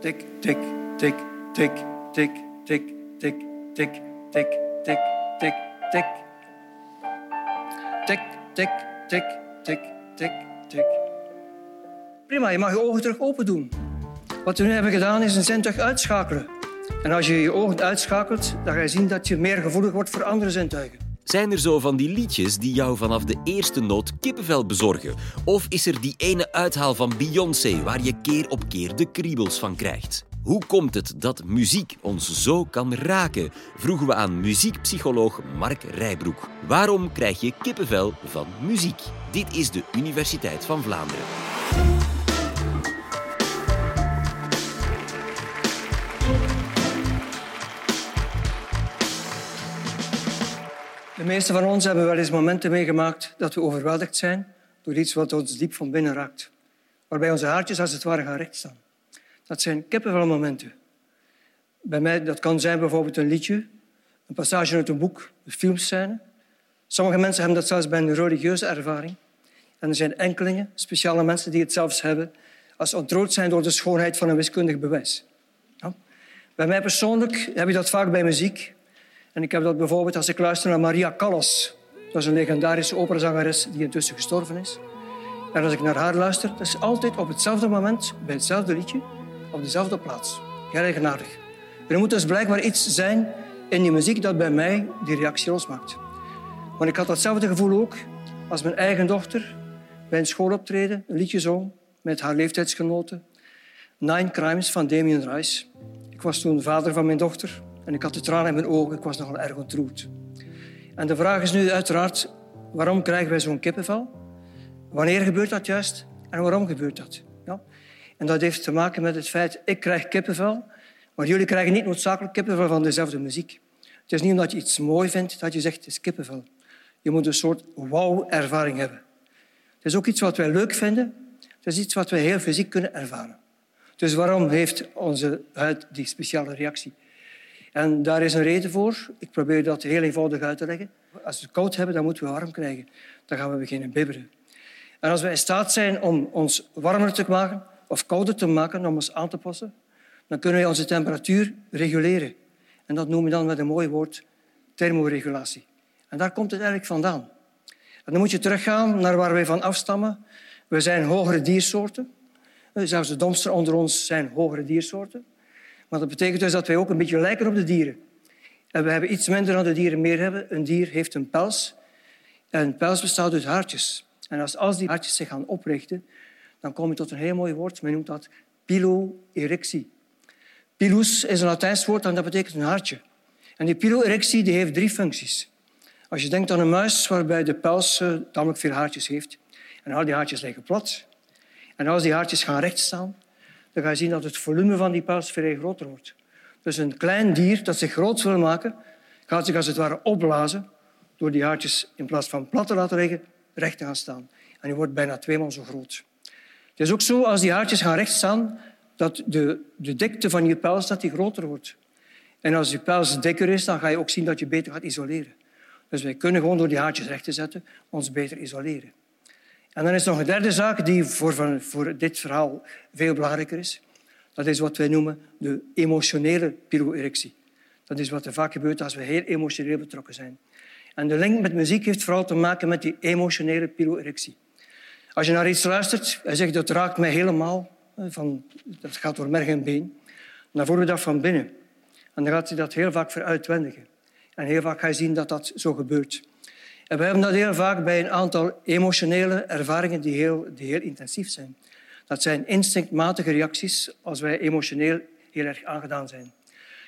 Tik, tik, tik, tik, tik, tik, tik, tik, tik, tik, tik, tik. Tik, tik, tik, tik, tik, tik. Prima, je mag je ogen terug open doen. Wat we nu hebben gedaan is een zintuig uitschakelen. En als je je ogen uitschakelt, dan ga je zien dat je meer gevoelig wordt voor andere zintuigen. Zijn er zo van die liedjes die jou vanaf de eerste noot kippenvel bezorgen? Of is er die ene uithaal van Beyoncé waar je keer op keer de kriebels van krijgt? Hoe komt het dat muziek ons zo kan raken? Vroegen we aan muziekpsycholoog Mark Rijbroek. Waarom krijg je kippenvel van muziek? Dit is de Universiteit van Vlaanderen. De meeste van ons hebben wel eens momenten meegemaakt dat we overweldigd zijn door iets wat ons diep van binnen raakt. Waarbij onze haartjes als het ware gaan rechtstaan. Dat zijn kippenvelmomenten. Bij mij dat kan zijn bijvoorbeeld een liedje, een passage uit een boek, een filmscène. Sommige mensen hebben dat zelfs bij een religieuze ervaring. En er zijn enkelingen, speciale mensen, die het zelfs hebben als ontroerd zijn door de schoonheid van een wiskundig bewijs. Ja. Bij mij persoonlijk heb je dat vaak bij muziek. Ik heb dat bijvoorbeeld als ik luister naar Maria Callas. Dat is een legendarische operazangeres die intussen gestorven is. En als ik naar haar luister, is altijd op hetzelfde moment, bij hetzelfde liedje, op dezelfde plaats. Heel eigenaardig. Er moet dus blijkbaar iets zijn in die muziek dat bij mij die reactie losmaakt. Want ik had datzelfde gevoel ook als mijn eigen dochter bij een schooloptreden een liedje zong met haar leeftijdsgenoten. Nine Crimes van Damien Rice. Ik was toen vader van mijn dochter en ik had de tranen in mijn ogen. Ik was nogal erg ontroerd. En de vraag is nu uiteraard, waarom krijgen wij zo'n kippenvel? Wanneer gebeurt dat juist en waarom gebeurt dat? Ja? En dat heeft te maken met het feit, ik krijg kippenvel, maar jullie krijgen niet noodzakelijk kippenvel van dezelfde muziek. Het is niet omdat je iets mooi vindt dat je zegt, het is kippenvel. Je moet een soort wauw-ervaring hebben. Het is ook iets wat wij leuk vinden. Het is iets wat wij heel fysiek kunnen ervaren. Dus waarom heeft onze huid die speciale reactie? En daar is een reden voor. Ik probeer dat heel eenvoudig uit te leggen. Als we het koud hebben, dan moeten we warm krijgen. Dan gaan we beginnen bibberen. En als we in staat zijn om ons warmer te maken of kouder te maken, om ons aan te passen, dan kunnen we onze temperatuur reguleren. En dat noemen we dan met een mooi woord thermoregulatie. En daar komt het eigenlijk vandaan. Dan moet je teruggaan naar waar wij van afstammen. We zijn hogere diersoorten. Zelfs de domsten onder ons zijn hogere diersoorten. Maar dat betekent dus dat wij ook een beetje lijken op de dieren. En we hebben iets minder dan de dieren meer hebben. Een dier heeft een pels. En een pels bestaat uit haartjes. En als, die haartjes zich gaan oprichten, dan kom je tot een heel mooi woord. Men noemt dat piloerectie. Pilus is een Latijns woord en dat betekent een haartje. En die piloerectie die heeft drie functies. Als je denkt aan een muis waarbij de pels uh, veel haartjes heeft, en al die haartjes liggen plat, en als die haartjes gaan rechtstaan, dan ga je zien dat het volume van die pels veel groter wordt. Dus een klein dier dat zich groot wil maken, gaat zich als het ware opblazen door die haartjes in plaats van plat te laten liggen, recht te gaan staan. En die wordt bijna tweemaal zo groot. Het is ook zo, als die haartjes gaan recht staan, dat de, de dikte van je pels dat die groter wordt. En als je pels dikker is, dan ga je ook zien dat je beter gaat isoleren. Dus wij kunnen gewoon door die haartjes recht te zetten ons beter isoleren. En dan is nog een derde zaak die voor, voor dit verhaal veel belangrijker is. Dat is wat wij noemen de emotionele piloerectie. Dat is wat er vaak gebeurt als we heel emotioneel betrokken zijn. En de link met muziek heeft vooral te maken met die emotionele piloerectie. Als je naar iets luistert en zegt dat raakt mij helemaal, van, dat gaat door merg en been, dan voelen we dat van binnen. En dan gaat hij dat heel vaak veruitwendigen. En heel vaak ga je zien dat dat zo gebeurt. We hebben dat heel vaak bij een aantal emotionele ervaringen die heel, die heel intensief zijn. Dat zijn instinctmatige reacties als wij emotioneel heel erg aangedaan zijn.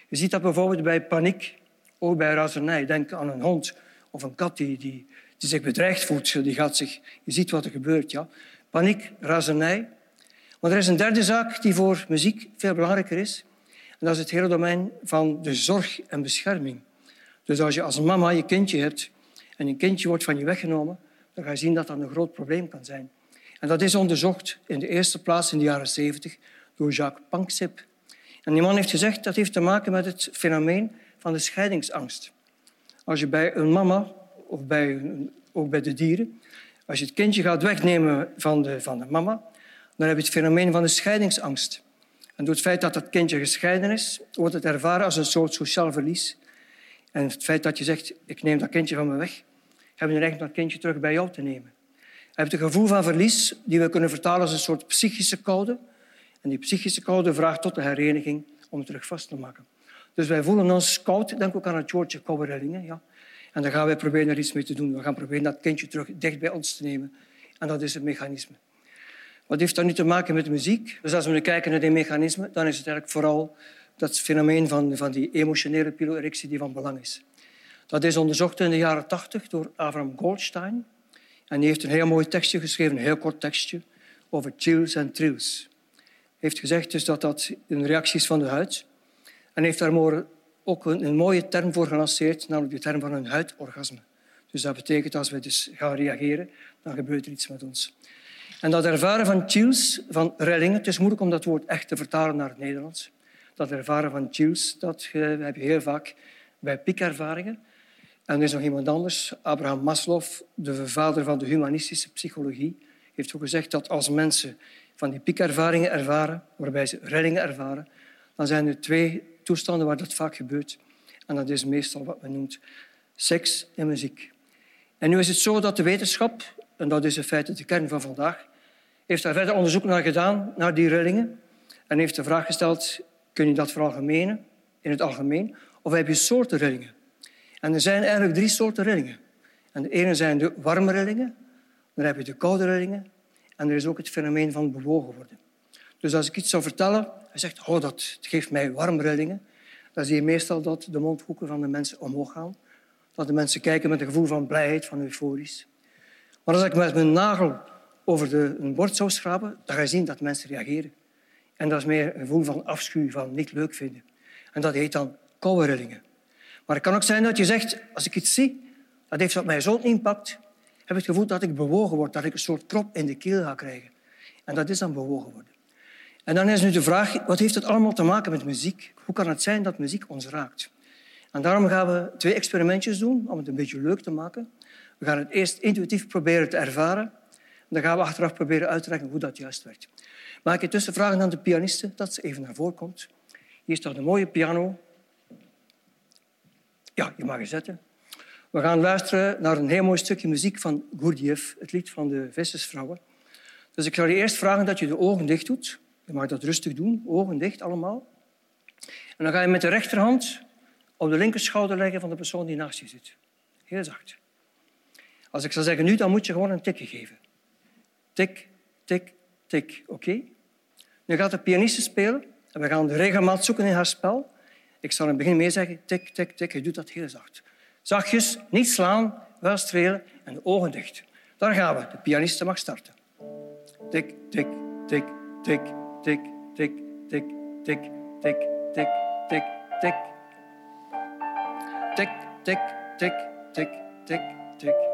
Je ziet dat bijvoorbeeld bij paniek, ook bij razernij. Denk aan een hond of een kat die, die, zich bedreigd voelt. Die gaat zich, je ziet wat er gebeurt. Ja. Paniek, razernij. Maar er is een derde zaak die voor muziek veel belangrijker is. Dat is het hele domein van de zorg en bescherming. Dus als je als mama je kindje hebt en een kindje wordt van je weggenomen, dan ga je zien dat dat een groot probleem kan zijn. En dat is onderzocht in de eerste plaats in de jaren 70 door Jacques Panksepp. En die man heeft gezegd dat heeft te maken met het fenomeen van de scheidingsangst. Als je bij een mama, of bij, ook bij de dieren, als je het kindje gaat wegnemen van de, van de mama, dan heb je het fenomeen van de scheidingsangst. En En door het feit dat dat kindje gescheiden is, wordt het ervaren als een soort sociaal verlies. En het feit dat je zegt, ik neem dat kindje van me weg, hebben we eigenlijk dat kindje terug bij jou te nemen. Je hebt een gevoel van verlies die we kunnen vertalen als een soort psychische koude. En die psychische koude vraagt tot de hereniging om het terug vast te maken. Dus wij voelen ons koud. Denk ook aan het woordje koude rillingen. Ja. En dan gaan wij proberen er iets mee te doen. We gaan proberen dat kindje terug dicht bij ons te nemen. En dat is het mechanisme. Wat heeft dat nu te maken met muziek? Dus als we nu kijken naar die mechanismen, dan is het eigenlijk vooral dat fenomeen van, van die emotionele piloerectie die van belang is. Dat is onderzocht in de jaren tachtig door Avram Goldstein. En die heeft een heel mooi tekstje geschreven, een heel kort tekstje, over chills en trills. Hij heeft gezegd dus dat dat een reactie is van de huid. En heeft daar ook een, mooie term voor gelanceerd, namelijk de term van een huidorgasme. Dus dat betekent als we dus gaan reageren, dan gebeurt er iets met ons. En dat ervaren van chills, van rillingen, het is moeilijk om dat woord echt te vertalen naar het Nederlands. Dat ervaren van chills, dat heb je heel vaak bij piekervaringen. En er is nog iemand anders, Abraham Maslow, de vader van de humanistische psychologie, heeft ook gezegd dat als mensen van die piekervaringen ervaren, waarbij ze rillingen ervaren, dan zijn er twee toestanden waar dat vaak gebeurt. En dat is meestal wat men noemt seks en muziek. En nu is het zo dat de wetenschap, en dat is in feite de kern van vandaag, heeft daar verder onderzoek naar gedaan, naar die rillingen. En heeft de vraag gesteld, kun je dat veralgemenen, in het algemeen, of heb je soorten rillingen? En er zijn eigenlijk drie soorten rillingen. En de ene zijn de warme rillingen, dan heb je de koude rillingen en er is ook het fenomeen van bewogen worden. Dus als ik iets zou vertellen, hij zegt, oh, dat geeft mij warme rillingen, dan zie je meestal dat de mondhoeken van de mensen omhoog gaan. Dat de mensen kijken met een gevoel van blijheid, van euforisch. Maar als ik met mijn nagel over de, een bord zou schrapen, dan ga je zien dat mensen reageren. En dat is meer een gevoel van afschuw, van niet leuk vinden. En dat heet dan koude rillingen. Maar het kan ook zijn dat je zegt, als ik iets zie, dat heeft op mij zo'n impact, heb ik het gevoel dat ik bewogen word, dat ik een soort krop in de keel ga krijgen. En dat is dan bewogen worden. En dan is nu de vraag, wat heeft het allemaal te maken met muziek? Hoe kan het zijn dat muziek ons raakt? En daarom gaan we twee experimentjes doen om het een beetje leuk te maken. We gaan het eerst intuïtief proberen te ervaren. En dan gaan we achteraf proberen uit te leggen hoe dat juist werkt. Maak ik intussen vragen aan de pianiste dat ze even naar voren komt. Hier staat een mooie piano. Ja, je mag je zetten. We gaan luisteren naar een heel mooi stukje muziek van Gurdjieff, het lied van de vissersvrouwen. Dus ik zal je eerst vragen dat je de ogen dicht doet. Je mag dat rustig doen, ogen dicht allemaal. En dan ga je met de rechterhand op de linkerschouder leggen van de persoon die naast je zit. Heel zacht. Als ik zou zeggen nu, dan moet je gewoon een tikje geven. Tik, tik, tik. Oké? Nu gaat de pianiste spelen en we gaan de regelmaat zoeken in haar spel. Ik zal in het begin mee zeggen, tik, tik, tik. Je doet dat heel zacht. Zachtjes, niet slaan, wel strelen en de ogen dicht. Daar gaan we. De pianiste mag starten. Tik, tik, tik, tik, tik, tik, tik, tik, tik, tik, tik, tik. Tik, tik, tik, tik, tik, tik.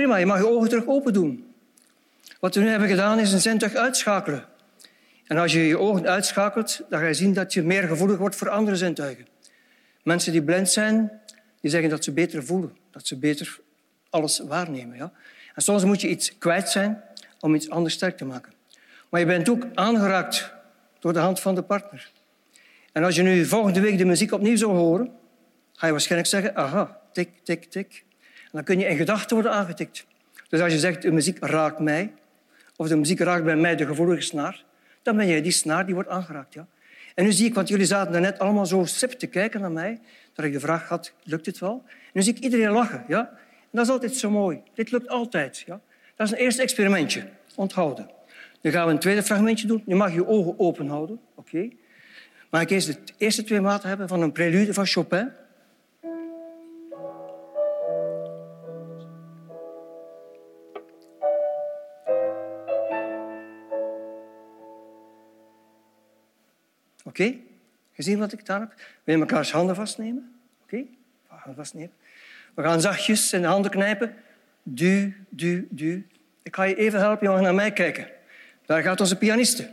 Prima, je mag je ogen terug open doen. Wat we nu hebben gedaan is een zintuig uitschakelen. En als je je ogen uitschakelt, dan ga je zien dat je meer gevoelig wordt voor andere zintuigen. Mensen die blind zijn, die zeggen dat ze beter voelen, dat ze beter alles waarnemen. Ja? En soms moet je iets kwijt zijn om iets anders sterk te maken. Maar je bent ook aangeraakt door de hand van de partner. En als je nu volgende week de muziek opnieuw zou horen, ga je waarschijnlijk zeggen, aha, tik, tik, tik. Dan kun je in gedachten worden aangetikt. Dus als je zegt, de muziek raakt mij, of de muziek raakt bij mij de gevoelige snaar, dan ben jij die snaar die wordt aangeraakt. Ja? En nu zie ik, want jullie zaten net allemaal zo sip te kijken naar mij, dat ik de vraag had, lukt het wel? Nu zie ik iedereen lachen. Ja? En dat is altijd zo mooi. Dit lukt altijd. Ja? Dat is een eerste experimentje. Onthouden. Nu gaan we een tweede fragmentje doen. Je mag je ogen open houden. Oké. Maar ik eerst de eerste twee maten hebben van een prelude van Chopin. Oké? Gezien wat ik gedaan heb? Wil je elkaars handen vastnemen? Oké? Okay? Handen vastnemen. We gaan zachtjes in de handen knijpen. Du, du, du. Ik ga je even helpen, je mag naar mij kijken. Daar gaat onze pianiste.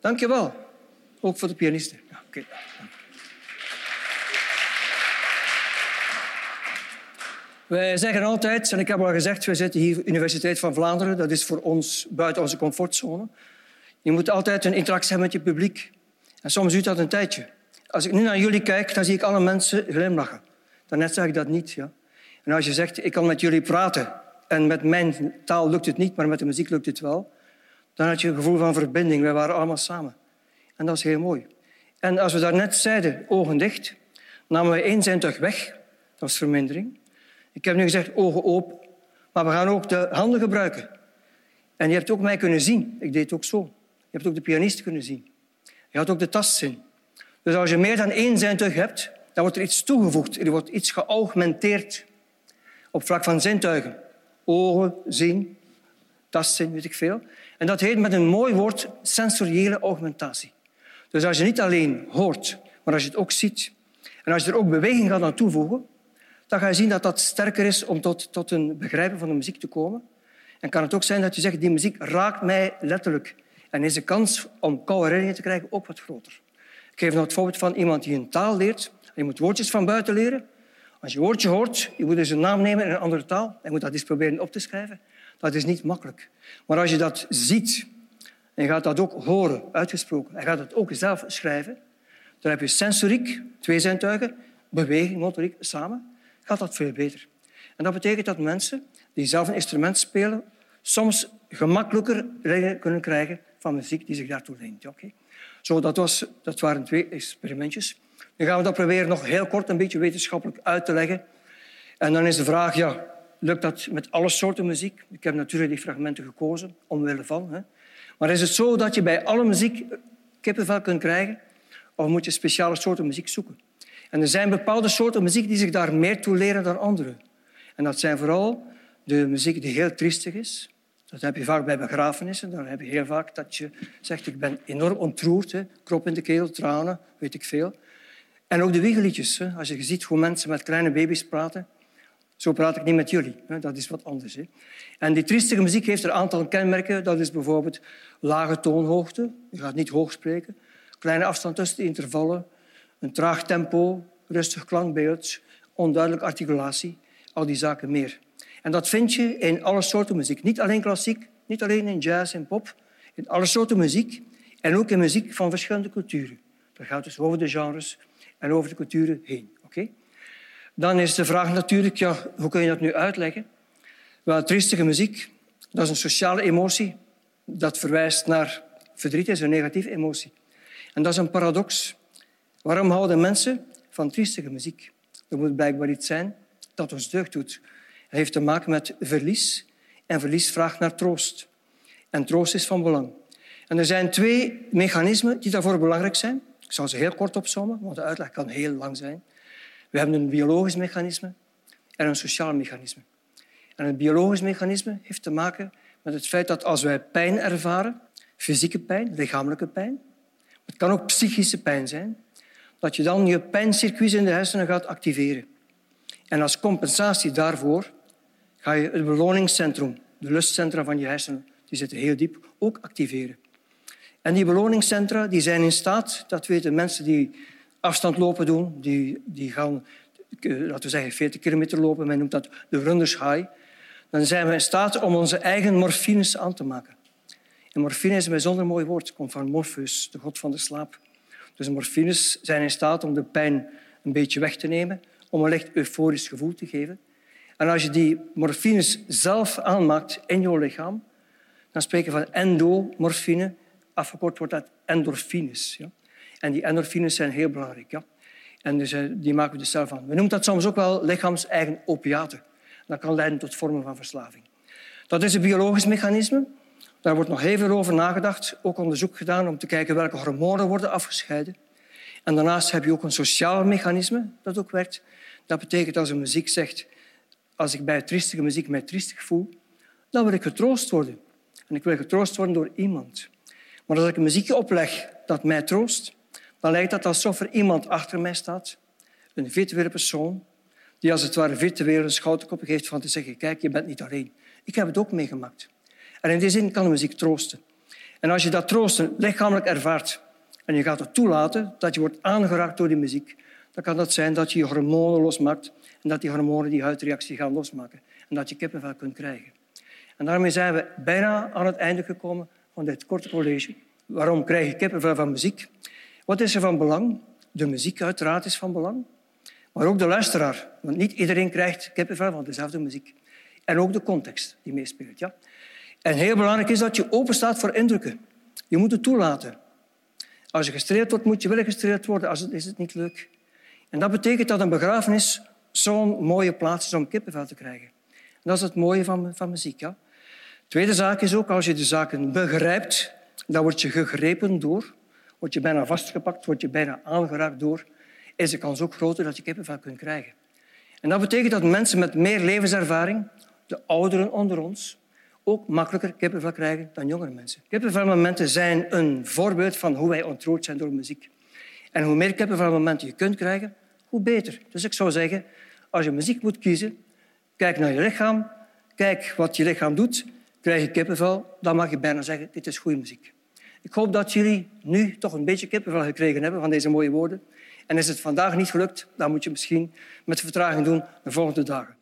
Dank je wel. Ook voor de pianisten. Ja. Wij zeggen altijd, en ik heb al gezegd, we zitten hier Universiteit van Vlaanderen. Dat is voor ons buiten onze comfortzone. Je moet altijd een interactie hebben met je publiek. En soms duurt dat een tijdje. Als ik nu naar jullie kijk, dan zie ik alle mensen glimlachen. Daarnet zag ik dat niet. Ja. En als je zegt, ik kan met jullie praten en met mijn taal lukt het niet, maar met de muziek lukt het wel, dan had je een gevoel van verbinding. Wij waren allemaal samen. En dat is heel mooi. En als we daarnet zeiden, ogen dicht, namen we één zintuig weg. Dat was vermindering. Ik heb nu gezegd, ogen open. Maar we gaan ook de handen gebruiken. En je hebt ook mij kunnen zien. Ik deed het ook zo. Je hebt ook de pianist kunnen zien. Je had ook de tastzin. Dus als je meer dan één zintuig hebt, dan wordt er iets toegevoegd. Er wordt iets geaugmenteerd op vlak van zintuigen. Ogen, zien, tastzin, weet ik veel. En dat heet met een mooi woord sensoriële augmentatie. Dus als je niet alleen hoort, maar als je het ook ziet en als je er ook beweging gaat aan toevoegen, dan ga je zien dat dat sterker is om tot, tot een begrijpen van de muziek te komen. En kan het ook zijn dat je zegt, die muziek raakt mij letterlijk. En is de kans om koude herinneringen te krijgen ook wat groter. Ik geef nog het voorbeeld van iemand die een taal leert. Je moet woordjes van buiten leren. Als je een woordje hoort, je moet dus een naam nemen in een andere taal. Je moet dat eens proberen op te schrijven. Dat is niet makkelijk. Maar als je dat ziet en je gaat dat ook horen, uitgesproken, en gaat het ook zelf schrijven, dan heb je sensoriek, twee zintuigen, beweging, motoriek, samen, gaat dat veel beter. En dat betekent dat mensen die zelf een instrument spelen, soms gemakkelijker kunnen krijgen van muziek die zich daartoe leent. Zo, dat, was, dat waren twee experimentjes. Nu gaan we dat proberen nog heel kort een beetje wetenschappelijk uit te leggen. En dan is de vraag, ja, lukt dat met alle soorten muziek? Ik heb natuurlijk die fragmenten gekozen, omwille van. Hè. Maar is het zo dat je bij alle muziek kippenvel kunt krijgen? Of moet je speciale soorten muziek zoeken? En er zijn bepaalde soorten muziek die zich daar meer toe leren dan andere. En dat zijn vooral de muziek die heel triestig is. Dat heb je vaak bij begrafenissen. Dan heb je heel vaak dat je zegt, ik ben enorm ontroerd. Krop in de keel, tranen, weet ik veel. En ook de wiegeliedjes. Als je ziet hoe mensen met kleine baby's praten. Zo praat ik niet met jullie. Dat is wat anders. En die triestige muziek heeft een aantal kenmerken. Dat is bijvoorbeeld lage toonhoogte. Je gaat niet hoog spreken. Kleine afstand tussen de intervallen. Een traag tempo, rustig klankbeeld, onduidelijke articulatie. Al die zaken meer. En dat vind je in alle soorten muziek. Niet alleen klassiek, niet alleen in jazz en pop. In alle soorten muziek. En ook in muziek van verschillende culturen. Dat gaat dus over de genres en over de culturen heen. Okay? Dan is de vraag natuurlijk, ja, hoe kun je dat nu uitleggen? Wel, triestige muziek, dat is een sociale emotie. Dat verwijst naar verdriet, is een negatieve emotie. En dat is een paradox. Waarom houden mensen van triestige muziek? Er moet blijkbaar iets zijn dat ons deugd doet. Het heeft te maken met verlies. En verlies vraagt naar troost. En troost is van belang. En er zijn twee mechanismen die daarvoor belangrijk zijn. Ik zal ze heel kort opzommen, want de uitleg kan heel lang zijn. We hebben een biologisch mechanisme en een sociaal mechanisme. En het biologisch mechanisme heeft te maken met het feit dat als wij pijn ervaren, fysieke pijn, lichamelijke pijn, het kan ook psychische pijn zijn, dat je dan je pijncircuits in de hersenen gaat activeren. En als compensatie daarvoor ga je het beloningscentrum, de lustcentra van je hersenen, die zitten heel diep, ook activeren. En die beloningscentra die zijn in staat, dat weten mensen die afstandlopen doen, die, die gaan, laten we zeggen, 40 kilometer lopen, men noemt dat de runners high, dan zijn we in staat om onze eigen morfines aan te maken. En morfine is een bijzonder mooi woord. Het komt van Morpheus, de god van de slaap. Dus morfines zijn in staat om de pijn een beetje weg te nemen, om een licht euforisch gevoel te geven. En als je die morfines zelf aanmaakt in je lichaam, dan spreken we van endomorfine. Afgekort wordt dat endorfines. Ja? En die endorfines zijn heel belangrijk. Ja? En dus, eh, die maken we dus zelf aan. We noemen dat soms ook wel lichaams-eigen opiaten. Dat kan leiden tot vormen van verslaving. Dat is een biologisch mechanisme. Daar wordt nog heel veel over nagedacht. Ook onderzoek gedaan om te kijken welke hormonen worden afgescheiden. En daarnaast heb je ook een sociaal mechanisme dat ook werkt. Dat betekent als een muziek zegt, als ik bij triestige muziek mij triestig voel, dan wil ik getroost worden. En ik wil getroost worden door iemand. Maar als ik een muziekje opleg dat mij troost, dan lijkt dat alsof er iemand achter mij staat, een virtuele persoon, die als het ware virtueel een schouderkop geeft van te zeggen, kijk, je bent niet alleen. Ik heb het ook meegemaakt. En in die zin kan de muziek troosten. En als je dat troosten lichamelijk ervaart en je gaat het toelaten dat je wordt aangeraakt door die muziek, dan kan dat zijn dat je je hormonen losmaakt en dat die hormonen die huidreactie gaan losmaken en dat je kippenvel kunt krijgen. En daarmee zijn we bijna aan het einde gekomen van dit korte college. Waarom krijg je kippenvel van muziek? Wat is er van belang? De muziek uiteraard is van belang, maar ook de luisteraar. Want niet iedereen krijgt kippenvel van dezelfde muziek. En ook de context die meespeelt. Ja? En heel belangrijk is dat je open staat voor indrukken. Je moet het toelaten. Als je gestreeld wordt, moet je wel gestreeld worden, als is het niet leuk. En dat betekent dat een begrafenis zo'n mooie plaats is om kippenvel te krijgen. En dat is het mooie van, van muziek. Ja? Tweede zaak is ook, als je de zaken begrijpt, dan word je gegrepen door, word je bijna vastgepakt, word je bijna aangeraakt door, is de kans ook groter dat je kippenvel kunt krijgen. En dat betekent dat mensen met meer levenservaring, de ouderen onder ons, ook makkelijker kippenvel krijgen dan jongere mensen. Kippenvelmomenten zijn een voorbeeld van hoe wij ontroerd zijn door muziek. En hoe meer kippenvelmomenten je kunt krijgen, hoe beter. Dus ik zou zeggen, als je muziek moet kiezen, kijk naar je lichaam, kijk wat je lichaam doet, krijg je kippenvel, dan mag je bijna zeggen, dit is goede muziek. Ik hoop dat jullie nu toch een beetje kippenvel gekregen hebben van deze mooie woorden. En is het vandaag niet gelukt, dan moet je misschien met vertraging doen de volgende dagen.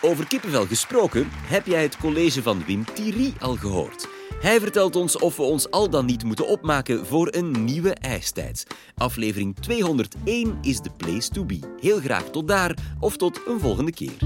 Over kippenvel gesproken, heb jij het college van Wim Thierry al gehoord? Hij vertelt ons of we ons al dan niet moeten opmaken voor een nieuwe ijstijd. Aflevering 201 is the place to be. Heel graag tot daar of tot een volgende keer.